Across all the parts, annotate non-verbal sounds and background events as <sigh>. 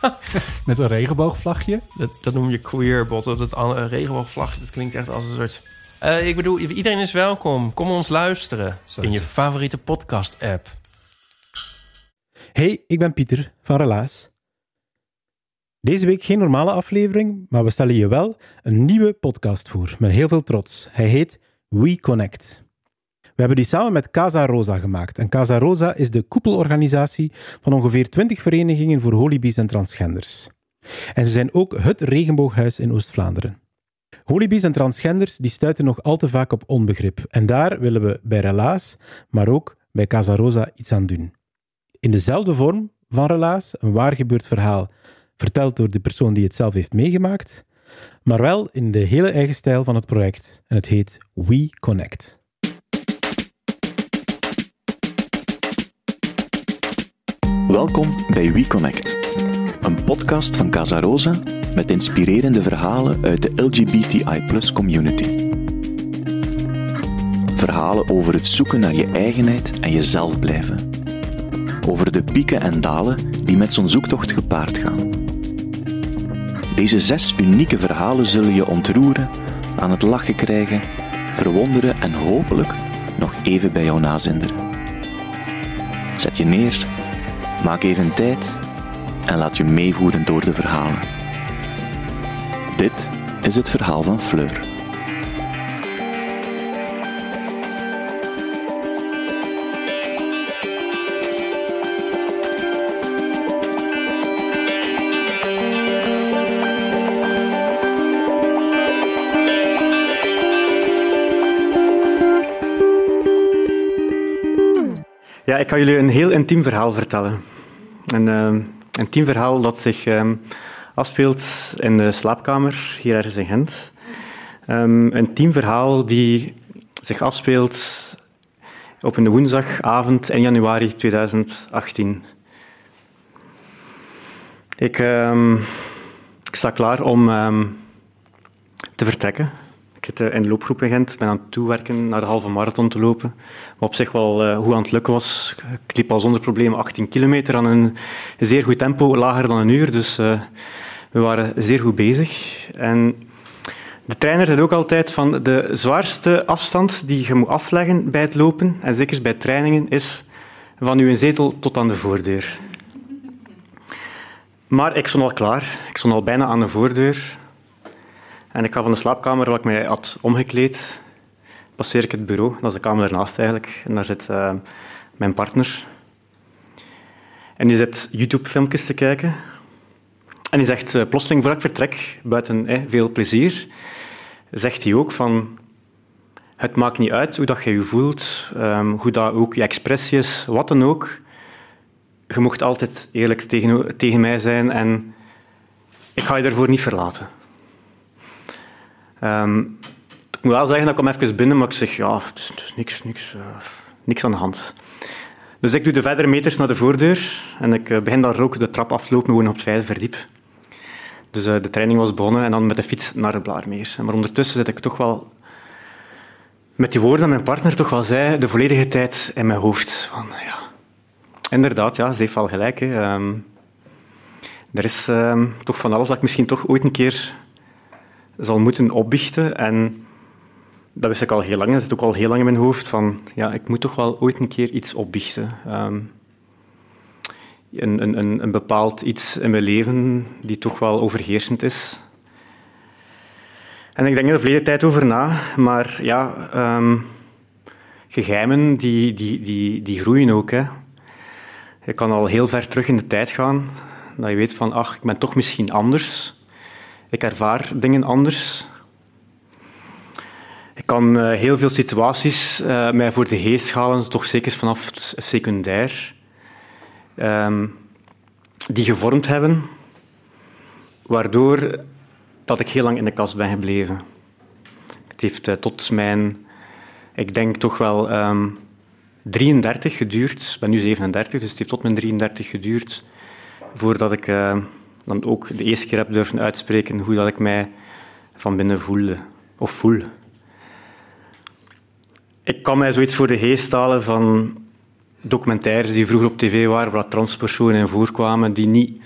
<laughs> met een regenboogvlagje. Dat, dat noem je queerbot. Dat an- regenboogvlag, dat klinkt echt als een soort... Eh, ik bedoel, iedereen is welkom. Kom ons luisteren Zo. in je favoriete podcast-app. Hey, ik ben Pieter van Relaas. Deze week geen normale aflevering, maar we stellen je wel een nieuwe podcast voor, met heel veel trots. Hij heet We Connect. We hebben die samen met Casa Rosa gemaakt. En Casa Rosa is de koepelorganisatie van ongeveer 20 verenigingen voor holibies en transgenders. En ze zijn ook het regenbooghuis in Oost-Vlaanderen. Holibies en transgenders die stuiten nog al te vaak op onbegrip. En daar willen we bij Relaas, maar ook bij Casa Rosa iets aan doen in dezelfde vorm van relaas, een waar gebeurd verhaal, verteld door de persoon die het zelf heeft meegemaakt, maar wel in de hele eigen stijl van het project. En het heet We Connect. Welkom bij WeConnect, een podcast van Casa Rosa met inspirerende verhalen uit de LGBTI community. Verhalen over het zoeken naar je eigenheid en jezelf blijven. Over de pieken en dalen die met zo'n zoektocht gepaard gaan. Deze zes unieke verhalen zullen je ontroeren, aan het lachen krijgen, verwonderen en hopelijk nog even bij jou nazinderen. Zet je neer Maak even tijd en laat je meevoeren door de verhalen. Dit is het verhaal van Fleur. Ja, ik ga jullie een heel intiem verhaal vertellen. Een ehm, intiem verhaal dat zich ehm, afspeelt in de slaapkamer hier ergens in Gent. Ehm, een intiem verhaal die zich afspeelt op een woensdagavond in januari 2018. Ik, ik sta klaar om te vertrekken. Ik in de loopgroep in Gent, ben aan het toewerken naar de halve marathon te lopen. Wat op zich wel eh, hoe aan het lukken was. Ik liep al zonder problemen 18 kilometer aan een zeer goed tempo, lager dan een uur. Dus eh, we waren zeer goed bezig. En de trainer zei ook altijd van de zwaarste afstand die je moet afleggen bij het lopen, en zeker bij trainingen, is van uw zetel tot aan de voordeur. Maar ik stond al klaar. Ik stond al bijna aan de voordeur. En ik ga van de slaapkamer waar ik mij had omgekleed, passeer ik het bureau. Dat is de kamer daarnaast eigenlijk. En daar zit eh, mijn partner. En die zit YouTube-filmpjes te kijken. En die zegt eh, plotseling, voor ik vertrek, buiten veel plezier, zegt hij ook van... Het maakt niet uit hoe dat je je voelt, ehm, hoe dat ook je expressie is, wat dan ook. Je mocht altijd eerlijk tegen, tegen mij zijn en ik ga je daarvoor niet verlaten. Ehm, ik moet wel zeggen dat ik hem even binnen, maar ik zeg, ja, het is, niks, niks, eh, niks aan de hand. Dus ik doe de verdere meters naar de voordeur en ik eh, begin daar ook de trap af te lopen, gewoon op het vijfde verdiep. Dus eh, de training was begonnen en dan met de fiets naar de Blaarmeer. Maar ondertussen zit ik toch wel met die woorden aan mijn partner toch wel zei, de volledige tijd in mijn hoofd. Van, ja, inderdaad, ja, ze heeft wel gelijk. Ehm, er is ehm, toch van alles dat ik misschien toch ooit een keer zal moeten opbiechten. En dat wist ik al heel lang, dat zit ook al heel lang in mijn hoofd. Van, ja, ik moet toch wel ooit een keer iets opbiechten. Ehm, een, een, een, een bepaald iets in mijn leven die toch wel overheersend is. En ik denk er de tijd over na, maar ja, ehm, geheimen die, die, die, die groeien ook. Hè. Je kan al heel ver terug in de tijd gaan, dat je weet van, ach, ik ben toch misschien anders. Ik ervaar dingen anders. Ik kan eh, heel veel situaties eh, mij voor de geest halen, toch zeker vanaf het secundair, ehm, die gevormd hebben, waardoor dat ik heel lang in de kast ben gebleven. Het heeft eh, tot mijn, ik denk toch wel ehm 33 geduurd. Ik ben nu 37, dus het heeft tot mijn 33 geduurd voordat ik dan ook de eerste keer heb durven uitspreken hoe dat ik mij van binnen voelde of voel. Ik kan mij zoiets voor de geest halen van documentaires die vroeger op tv waren, waar transpersonen in voorkwamen, die niet,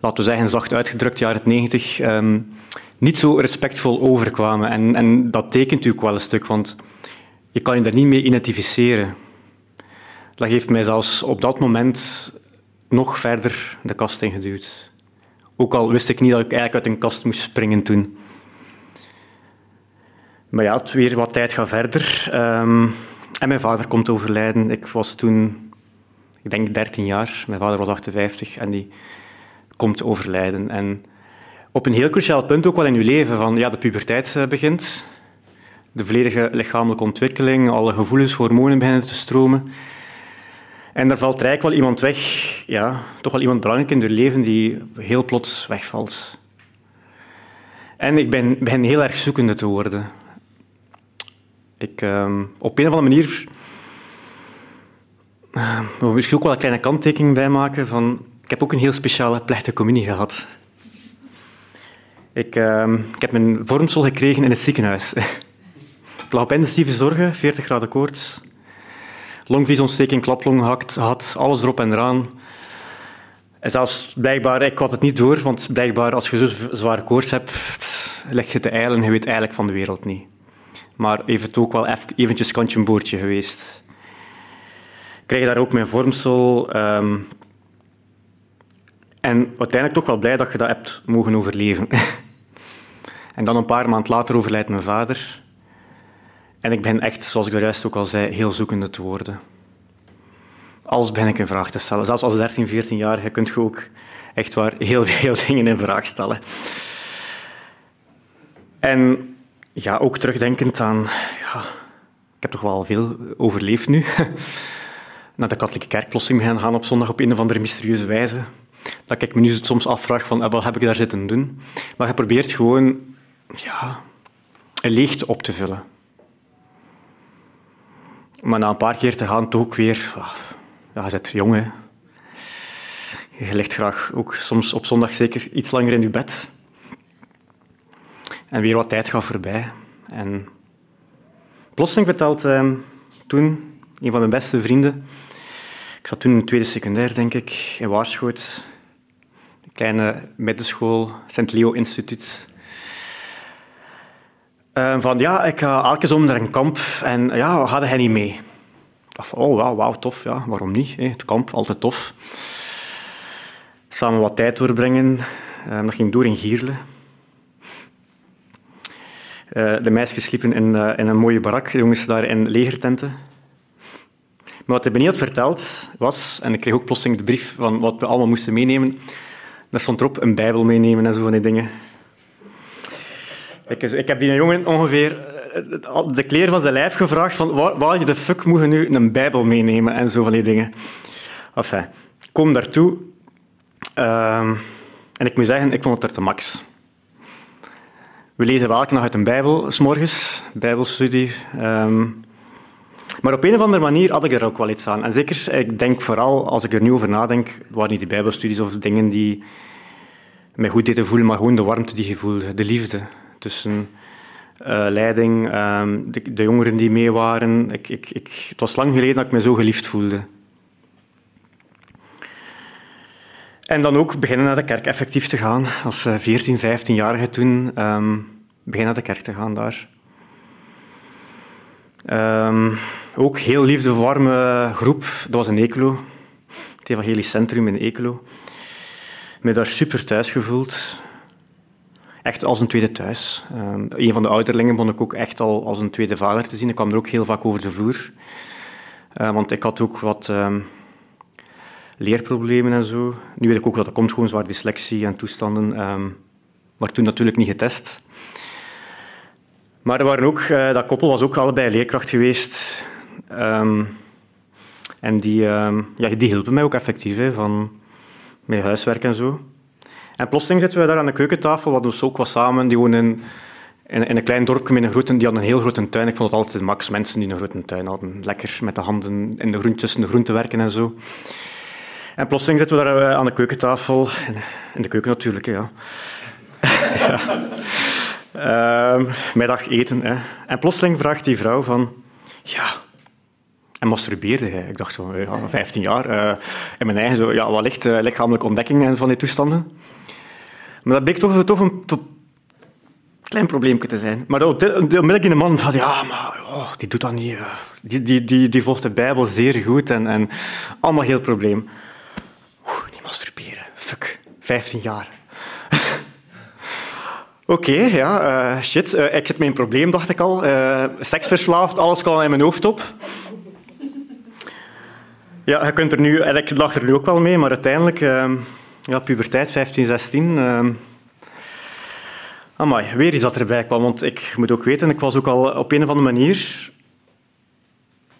laten we zeggen, zacht uitgedrukt, jaren 90, ehm, niet zo respectvol overkwamen. En, en dat tekent natuurlijk wel een stuk, want je kan je daar niet mee identificeren. Dat heeft mij zelfs op dat moment nog verder de kast ingeduwd. Ook al wist ik niet dat ik eigenlijk uit een kast moest springen toen. Maar ja, het weer wat tijd gaat verder. Ehm, en mijn vader komt overlijden. Ik was toen, ik denk 13 jaar. Mijn vader was 58 en die komt overlijden. En op een heel cruciaal punt ook wel in uw leven, van ja, de puberteit eh, begint. De volledige lichamelijke ontwikkeling, alle gevoelens, hormonen beginnen te stromen. En er valt eigenlijk wel iemand weg, ja, toch wel iemand belangrijk in je leven die heel plots wegvalt. En ik ben, begin heel erg zoekende te worden. Ik, ehm, op een of andere manier uh, wil ik misschien ook wel een kleine kanttekening bij maken van ik heb ook een heel speciale plechtige communie gehad. Ik, ehm, ik heb mijn vormsel gekregen in het ziekenhuis. <laughs> ik lag op intensieve zorgen, 40 graden koorts, longvliesontsteking, klaplong had alles erop en eraan. En zelfs blijkbaar, ik had het niet door, want blijkbaar als je zo zware koorts hebt, leg je te eilen en je weet eigenlijk van de wereld niet. Maar heeft het ook wel even, eventjes kantje boordje geweest. Ik kreeg daar ook mijn vormsel. Um, en uiteindelijk toch wel blij dat je dat hebt mogen overleven. <laughs> en dan een paar maanden later overlijdt mijn vader. En ik ben echt, zoals ik de juist ook al zei, heel zoekende te worden. Alles ben ik in vraag te stellen. Zelfs als 13, 14-jarige kunt je ook echt waar heel veel <laughs> dingen in vraag stellen. En ja, ook terugdenkend aan... Ja, ik heb toch wel veel overleefd nu. <laughs> Naar de katholieke kerk gaan gaan op zondag op een of andere mysterieuze wijze. Dat ik me nu soms afvraag van, wat heb ik daar zitten doen? Maar je probeert gewoon ja, een leegte op te vullen. Maar na een paar keer te gaan, toch ook weer... Ja, je bent jong. Je ligt graag ook soms op zondag zeker iets langer in je bed. En weer wat tijd gaat voorbij. En plotseling vertelt eh, toen een van mijn beste vrienden... Ik zat toen in de tweede secundair, denk ik, in Waarschoot. Een kleine middenschool, Sint Leo Instituut. Uh, van ja, ik ga elke zomer naar een kamp en ja, ga hij niet mee? Van, oh wauw, tof, ja, waarom niet? Hè? Het kamp, altijd tof. Samen wat tijd doorbrengen. Uh, dat ging door in Gierle. Uh, de meisjes sliepen in, in, een mooie barak, de jongens daar in legertenten. Maar wat hij me niet had verteld was, en ik kreeg ook plotseling de brief van wat we allemaal moesten meenemen, daar stond erop een bijbel meenemen en zo van die dingen. Ik, ik heb die jongen ongeveer de kleren van zijn lijf gevraagd van waar, de fuck moet je nu een bijbel meenemen en zo van die dingen. Enfin, kom daartoe um, en ik moet zeggen, ik vond het er te max. We lezen wel elke uit een bijbel, s morgens, bijbelstudie. Um, maar op een of andere manier had ik er ook wel iets aan. En zeker, ik denk vooral, als ik er nu over nadenk, waren niet die bijbelstudies of dingen die mij goed deden voelen, maar gewoon de warmte die je voelde, de liefde tussen uh, leiding, um, de, jongeren die mee waren. Ik, ik, ik, het was lang geleden dat ik me zo geliefd voelde. En dan ook beginnen naar de kerk effectief te gaan. Als 14, 15-jarige toen, um, beginnen naar de kerk te gaan daar. Um, ook heel liefde, warme groep. Dat was in Ekelo. Het Evangelisch Centrum in Ekelo. Me daar super thuis gevoeld. Echt als een tweede thuis. Um, een van de ouderlingen vond ik ook echt al als een tweede vader te zien. Ik kwam er ook heel vaak over de vloer. Uh, want ik had ook wat um, leerproblemen en zo. Nu weet ik ook dat dat komt gewoon zwaar dyslexie en toestanden. Um, maar toen natuurlijk niet getest. Maar er waren ook, uh, dat koppel was ook allebei leerkracht geweest. En die, ja, die hielpen mij ook effectief, hè, van mijn huiswerk en zo. En plotseling zitten we daar aan de keukentafel, wat dus ook was samen, die woonden in, in, in een klein dorpje met een grote, die hadden een heel grote tuin. Ik vond het altijd max, mensen die een grote tuin hadden. Lekker met de handen in de groen, tussen de groenten werken en zo. En plotseling zitten we daar eh, aan de keukentafel, in, in de keuken natuurlijk, <laughs> ja. Ehm, middag eten. Hè. En plotseling vraagt die vrouw van... Ja, en masturbeerde hij? Ik dacht zo, ja, 15 jaar. Uh, in mijn eigen, zo, ja, wat ligt uh, lichamelijke ontdekkingen van die toestanden. Maar dat bleek toch, toch een toch klein probleempje te zijn. Maar onmiddellijk in de man van, ja, maar oh, die doet dat niet. Die, die, die, die volgt de Bijbel zeer goed en, en allemaal heel probleem. Oeh, niet masturberen. Fuck, 15 jaar. <laughs> Oké, okay, ja, uh, shit. Uh, ik heb mijn probleem, dacht ik al. Uh, seksverslaafd, alles kwam in mijn hoofd op. Ja, je kunt er nu, ik lag er nu ook wel mee, maar uiteindelijk, ja, puberteit, 15, 16. Uh, amai, weer iets dat erbij kwam. Want ik moet ook weten, ik was ook al op een of andere manier.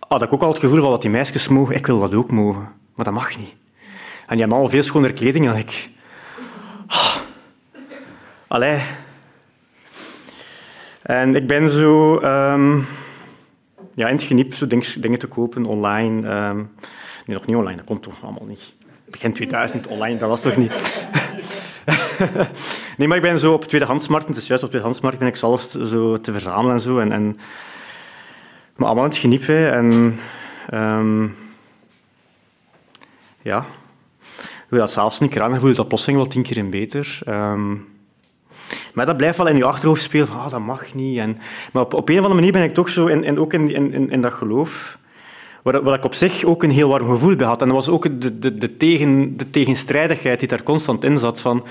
Had ik ook al het gevoel dat die meisjes mogen, ik wil dat ook mogen. Maar dat mag niet. En die hebben allemaal veel schonere kleding dan ik. Oh. Allee. En ik ben zo um, ja, in het geniep zo dingen te kopen online. Um, nee, nog niet online, dat komt toch allemaal niet. Begin 2000 online, dat was toch niet. <laughs> nee, maar ik ben zo op tweedehandsmarkt, het is juist op tweedehandsmarkt ben ik alles zo te verzamelen en zo. En, en, maar allemaal in het geniep. Hè. En um, ja, hoe dat zelfs niet aan, voel je dat plotseling wel tien keer in beter. Um, maar dat blijft wel in je achterhoofd spelen, ah, dat mag niet. En, maar op, op een of andere manier ben ik toch zo, en, en ook in, in, in dat geloof, waar ik op zich ook een heel warm gevoel bij had. En dat was ook de, de, de, tegen, de tegenstrijdigheid die daar constant in zat. Van,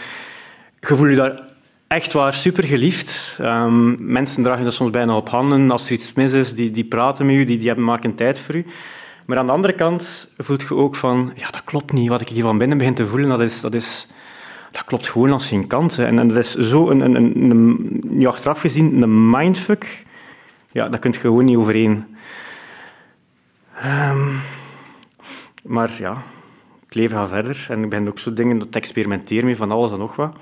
je voelt je daar echt waar super geliefd. Um, mensen dragen dat soms bijna op handen. Als er iets mis is, die, die praten met je, die, die hebben, maken tijd voor je. Maar aan de andere kant voelt je ook van, ja, dat klopt niet. Wat ik hier van binnen begin te voelen, dat is, dat is, dat klopt gewoon als geen kant. En, en dat is zo een, een, een, je achteraf gezien een mindfuck. Ja, dat kun je gewoon niet overeen. Um, maar ja, het leven gaat verder. En ik ben ook zo dingen dat experimenteren met van alles en nog wat.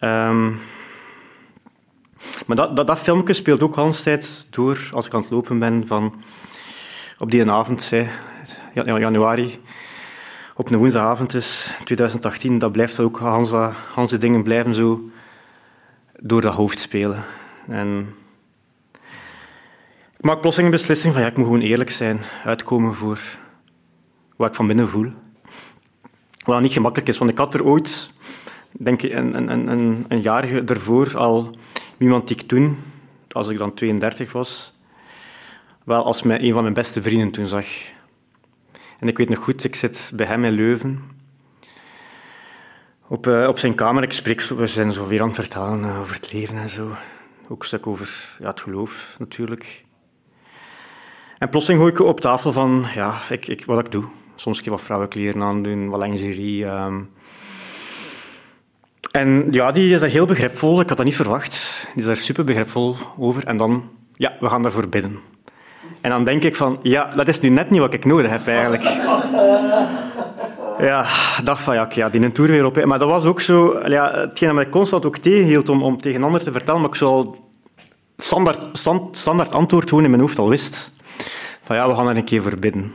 Um, maar dat, dat, dat filmpje speelt ook al tijd door als ik aan het lopen ben van op die avond, zei, januari, op een woensdagavond is, 2018, dat blijft ook, Hanse dingen blijven zo door dat hoofd spelen. En ik maak plotseling een beslissing van ja, ik moet gewoon eerlijk zijn, uitkomen voor wat ik van binnen voel. Wat niet gemakkelijk is, want ik had er ooit, denk ik, een, een, een, een jaar ervoor al iemand die ik toen, als ik dan 32 was, wel als een van mijn beste vrienden toen zag. En ik weet nog goed, ik zit bij hem in Leuven. Op, uh, op zijn kamer, ik spreek, we zijn zo weer aan het vertellen uh, over het leven en zo. Ook een stuk over ja, het geloof, natuurlijk. En plotseling gooi ik op tafel van, ja, ik, ik, wat ik doe. Soms ik wat vrouwenkleren aandoen, wat lingerie. Um. En ja, die is daar heel begripvol. Ik had dat niet verwacht. Die is daar super begripvol over. En dan, ja, we gaan daarvoor bidden. En dan denk ik van, ja, dat is nu net niet wat ik nodig heb eigenlijk. Ja, dacht van, ja, die een tour weer op. Maar dat was ook zo, ja, hetgeen dat mij constant ook tegenhield om, om tegen anderen te vertellen, maar ik zo standaard, stand, standaard antwoord gewoon in mijn hoofd al wist. Van ja, we gaan er een keer voor bidden.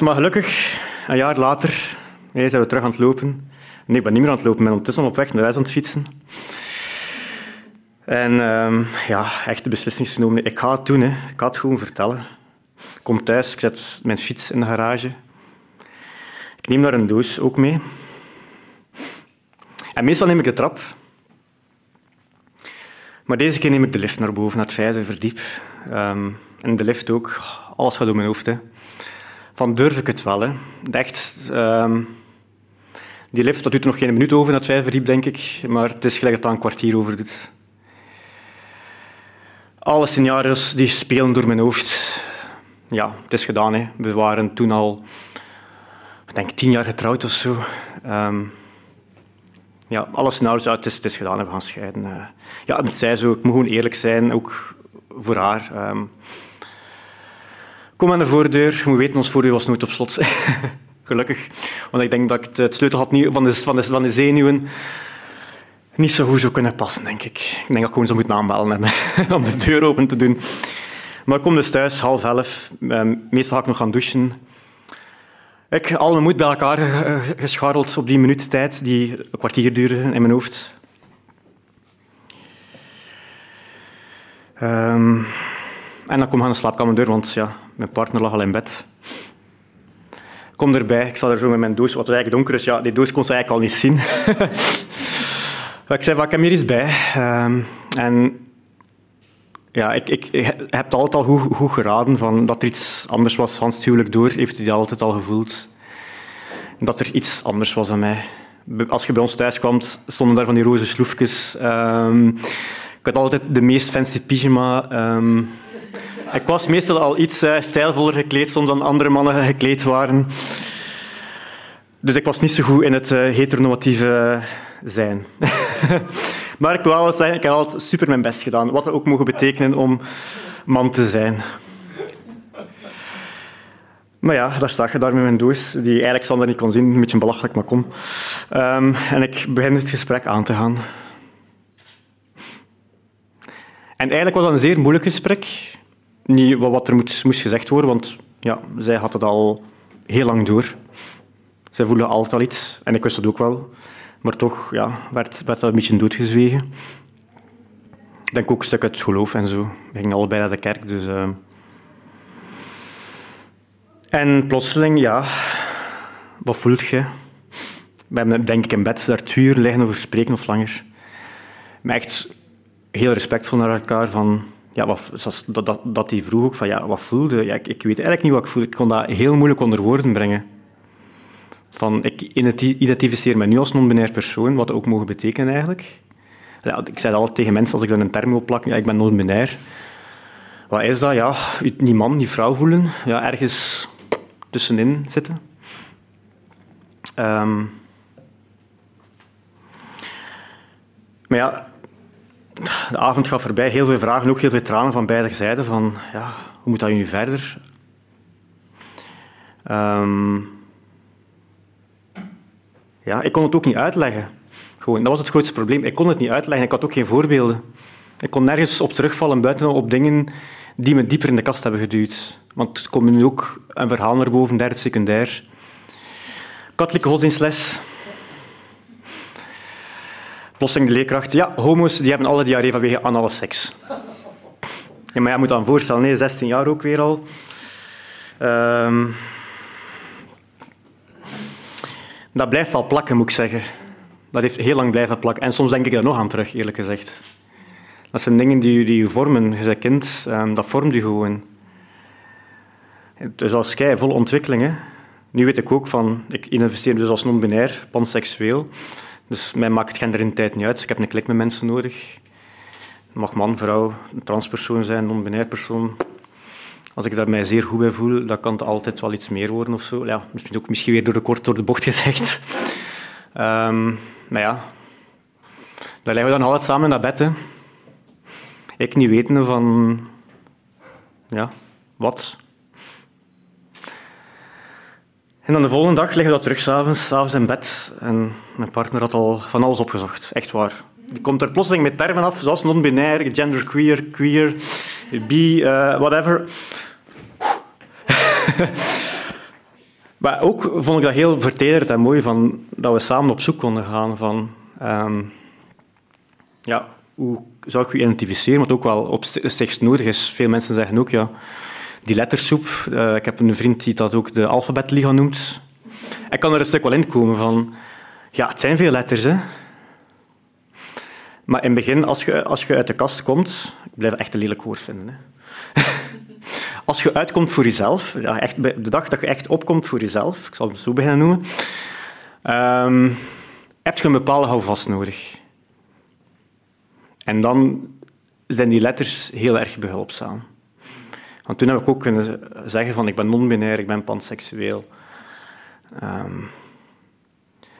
Maar gelukkig, een jaar later, nee, zijn we terug aan het lopen. Nee, ik ben niet meer aan het lopen, ik ben ondertussen op weg naar huis aan het fietsen. En um, ja, echt de beslissing genomen. Ik ga het doen, hè. ik ga het gewoon vertellen. Ik kom thuis, ik zet mijn fiets in de garage. Ik neem daar een doos ook mee. En meestal neem ik de trap. Maar deze keer neem ik de lift naar boven, naar het vijfde verdiep. Um, en de lift ook, alles gaat door mijn hoofd. Van durf ik het wel, hè. Echt, um, die lift, dat doet er nog geen minuut over naar het vijfde verdiep, denk ik. Maar het is gelijk dat het een kwartier over doet. Alle scenario's die spelen door mijn hoofd. Ja, het is gedaan. Hè. We waren toen al, ik denk, tien jaar getrouwd of zo. Um, ja, alle scenario's uit, het is, is gedaan we gaan scheiden. Uh, ja, het zij zo, ik moet gewoon eerlijk zijn, ook voor haar. Um, kom aan de voordeur, moet weten, ons voordeur was nooit op slot. <laughs> Gelukkig. Want ik denk dat ik het sleutel had niet, van, de, van, de, van de zenuwen niet zo goed zou kunnen passen, denk ik. Ik denk dat ik gewoon zo moet aanbellen <laughs> om de deur open te doen. Maar ik kom dus thuis, half elf. Ehm, meestal ga ik nog gaan douchen. Ik al mijn moed bij elkaar gescharreld op die minuut tijd, die een kwartier duurde in mijn hoofd. Um, en dan kom ik aan de slaapkamerdeur, want ja, mijn partner lag al in bed. Ik kom erbij, ik sta er zo met mijn doos, wat eigenlijk donker is. Ja, die doos kon ze eigenlijk al niet zien. <laughs> ik zei, ik heb hier iets bij. Um, en ja, ik, ik, heb het altijd al goed, geraden van dat er iets anders was. Hans huwelijk door heeft hij altijd al gevoeld. Dat er iets anders was aan mij. Als je bij ons thuis kwam, stonden daar van die roze sloefjes. Um, ik had altijd de meest fancy pyjama. Um, ik was meestal al iets uh, stijlvoller gekleed soms dan andere mannen gekleed waren. Dus ik was niet zo goed in het uh, heteronormatieve zijn. <laughs> maar ik wil wel zeggen, ik heb altijd super mijn best gedaan. Wat dat ook mogen betekenen om man te zijn. Maar ja, daar sta je daar met mijn doos, die eigenlijk Sander niet kon zien, een beetje belachelijk, maar kom. Um, en ik begin het gesprek aan te gaan. En eigenlijk was dat een zeer moeilijk gesprek. Niet wat er moest, moest gezegd worden, want ja, zij had het al heel lang door. Zij voelde altijd al iets, en ik wist het ook wel. Maar toch ja, werd, werd dat een beetje doodgezwegen. Ik denk ook een stuk uit het geloof en zo. We gingen allebei naar de kerk, dus... Uh... En plotseling, ja... Wat voelt je? We hebben denk ik in bed daar twee uur liggen over spreken of langer. Maar echt heel respectvol naar elkaar van... Ja, wat, dat, dat, dat die vroeg ook van, ja, wat voelde? Ja, ik, ik weet eigenlijk niet wat ik voelde. Ik kon dat heel moeilijk onder woorden brengen. Van, ik identificeer me nu als non-binair persoon, wat ook mogen betekenen eigenlijk. Ja, ik zei altijd tegen mensen als ik dan een term wil plakken, ja, ik ben non-binair. Wat is dat? Ja, niet man, niet vrouw voelen. Ja, ergens tussenin zitten. Um, maar ja, de avond gaat voorbij. Heel veel vragen, ook heel veel tranen van beide zijden. Van, ja, hoe moet dat nu verder? Um, ja, ik kon het ook niet uitleggen. Gewoon, dat was het grootste probleem. Ik kon het niet uitleggen. Ik had ook geen voorbeelden. Ik kon nergens op terugvallen buiten op dingen die me dieper in de kast hebben geduwd. Want er komt nu ook een verhaal naar boven, derde secundair. Katholieke godsdienstles. Plotseling de leerkracht. Ja, homo's die hebben alle diarree vanwege anale seks. Ja, maar je moet dan voorstellen, nee, 16 jaar ook weer al. Um, dat blijft wel plakken, moet ik zeggen. Dat heeft heel lang blijven plakken. En soms denk ik daar nog aan terug, eerlijk gezegd. Dat zijn dingen die, die je vormen. Je bent kind, um, dat vormt je gewoon. Dus als jij vol ontwikkeling. Hè. Nu weet ik ook van, ik investeer dus als non-binair, panseksueel. Dus mij maakt genderidentiteit niet uit. Ik heb een klik met mensen nodig. mag man, vrouw, transpersoon zijn, non-binair persoon. Als ik daar mij zeer goed bij voel, dan kan het altijd wel iets meer worden of zo. Ja, misschien ook misschien weer door de kort door de bocht <laughs> gezegd. Um, maar ja, daar liggen we dan altijd samen naar bed. Ik niet weten van... Ja, wat? En dan de volgende dag liggen we dat terug s'avonds, s'avonds in bed. En mijn partner had al van alles opgezocht, echt waar. Komt er plotseling met termen af, zoals non-binair, genderqueer, queer, bi, uh, whatever. <laughs> maar ook vond ik dat heel vertederend en mooi van, dat we samen op zoek konden gaan van... Um, ja, hoe zou ik je identificeren? Wat ook wel op zich nodig is. Veel mensen zeggen ook, ja, die lettersoep. Uh, ik heb een vriend die dat ook de alfabetliga noemt. Ik kan er een stuk wel in komen van... Ja, het zijn veel letters, hè. Maar in het begin, als je, als je uit de kast komt... Ik blijf echt een lelijk woord vinden, hè. <laughs> als je uitkomt voor jezelf, echt, de dag dat je echt opkomt voor jezelf, ik zal het zo beginnen noemen, um, heb je een bepaalde houvast nodig. En dan zijn die letters heel erg behulpzaam. Want toen heb ik ook kunnen zeggen van ik ben non-binair, ik ben panseksueel. Um,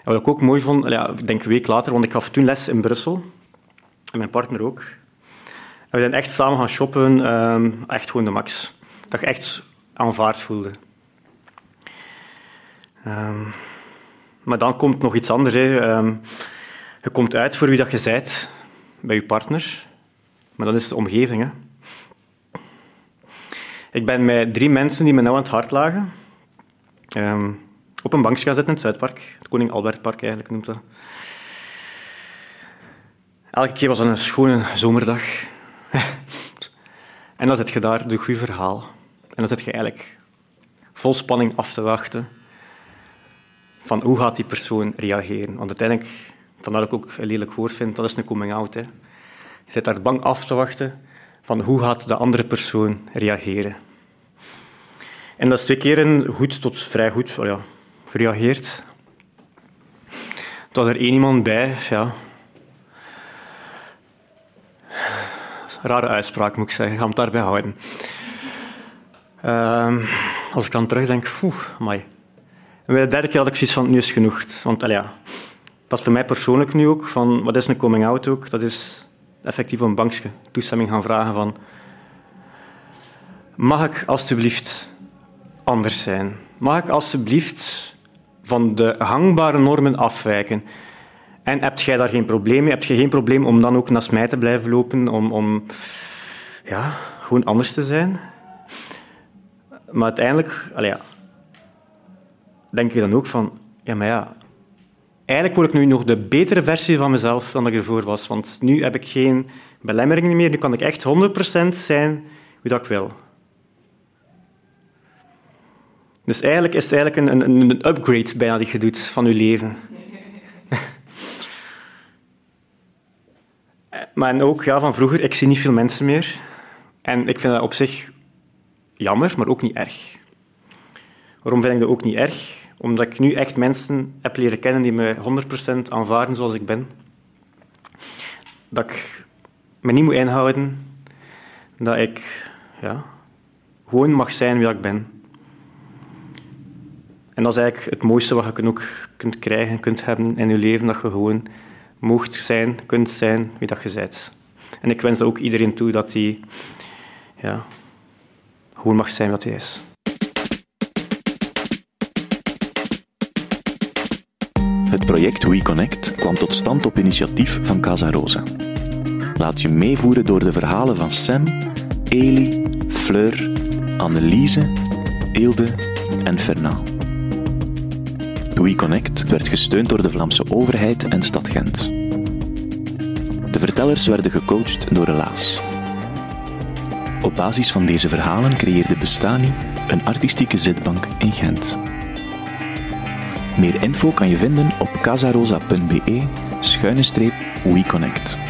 wat ik ook mooi vond, ja, ik denk een week later, want ik gaf toen les in Brussel, en mijn partner ook. We zijn echt samen gaan shoppen, um, echt gewoon de max. Dat je echt aanvaard voelde. Ehm, maar dan komt nog iets anders. Hè. Ehm, je komt uit voor wie dat je zijt bij je partner, maar dat is de omgeving. Hè. Ik ben met drie mensen die me nou aan het hart lagen ehm, op een bankje gaan zitten in het Zuidpark. Het Koning Albertpark eigenlijk noemt dat. Elke keer was het een schone zomerdag. en dan zit je daar, de goede verhaal. En dan zit je eigenlijk vol spanning af te wachten van hoe gaat die persoon reageren. Want uiteindelijk, vandaar dat ik ook een lelijk woord vind, dat is een coming-out. Je zit daar bang af te wachten van hoe gaat de andere persoon reageren. En dat is twee keren goed tot vrij goed ja, gereageerd. Toen was er één iemand bij, ja. Rare uitspraak moet ik zeggen, ik ga hem daarbij houden. Uh, als ik aan terugdenk, oeh, amai. En bij de derde keer had ik van, nu is genoeg. Want ja, dat is voor mij persoonlijk nu ook, van wat is een coming-out ook? Dat is effectief een bankje toestemming gaan vragen van, mag ik alstublieft anders zijn? Mag ik alstublieft van de hangbare normen afwijken? En heb jij daar geen probleem mee? Heb je geen probleem om dan ook naast mij te blijven lopen, om, om ja, gewoon anders te zijn? Maar uiteindelijk, ja, denk je dan ook van, ja, maar ja, eigenlijk word ik nu nog de betere versie van mezelf dan ik ervoor was. Want nu heb ik geen belemmeringen meer, nu kan ik echt 100% zijn wie dat ik wil. Dus eigenlijk is het eigenlijk een, een, een upgrade bijna die je doet van je leven. Maar ook ja, van vroeger, ik zie niet veel mensen meer. En ik vind dat op zich jammer, maar ook niet erg. Waarom vind ik dat ook niet erg? Omdat ik nu echt mensen heb leren kennen die me 100% aanvaarden zoals ik ben. Dat ik me niet moet inhouden. Dat ik ja, gewoon mag zijn wie ik ben. En dat is eigenlijk het mooiste wat je ook kunt krijgen, kunt hebben in je leven. Dat je gewoon mocht zijn, kunt zijn wie dat je bent. En ik wens ook iedereen toe dat hij ja, gewoon mag zijn wat hij is. Het project WeConnect kwam tot stand op initiatief van Casa Rosa. Laat je meevoeren door de verhalen van Sam, Eli, Fleur, Anneliese, Eelde en Fernand. WeConnect werd gesteund door de Vlaamse overheid en stad Gent. De vertellers werden gecoacht door Relaas. Op basis van deze verhalen creëerde Bestani een artistieke zitbank in Gent. Meer info kan je vinden op casarosa.be schuine streep WeConnect.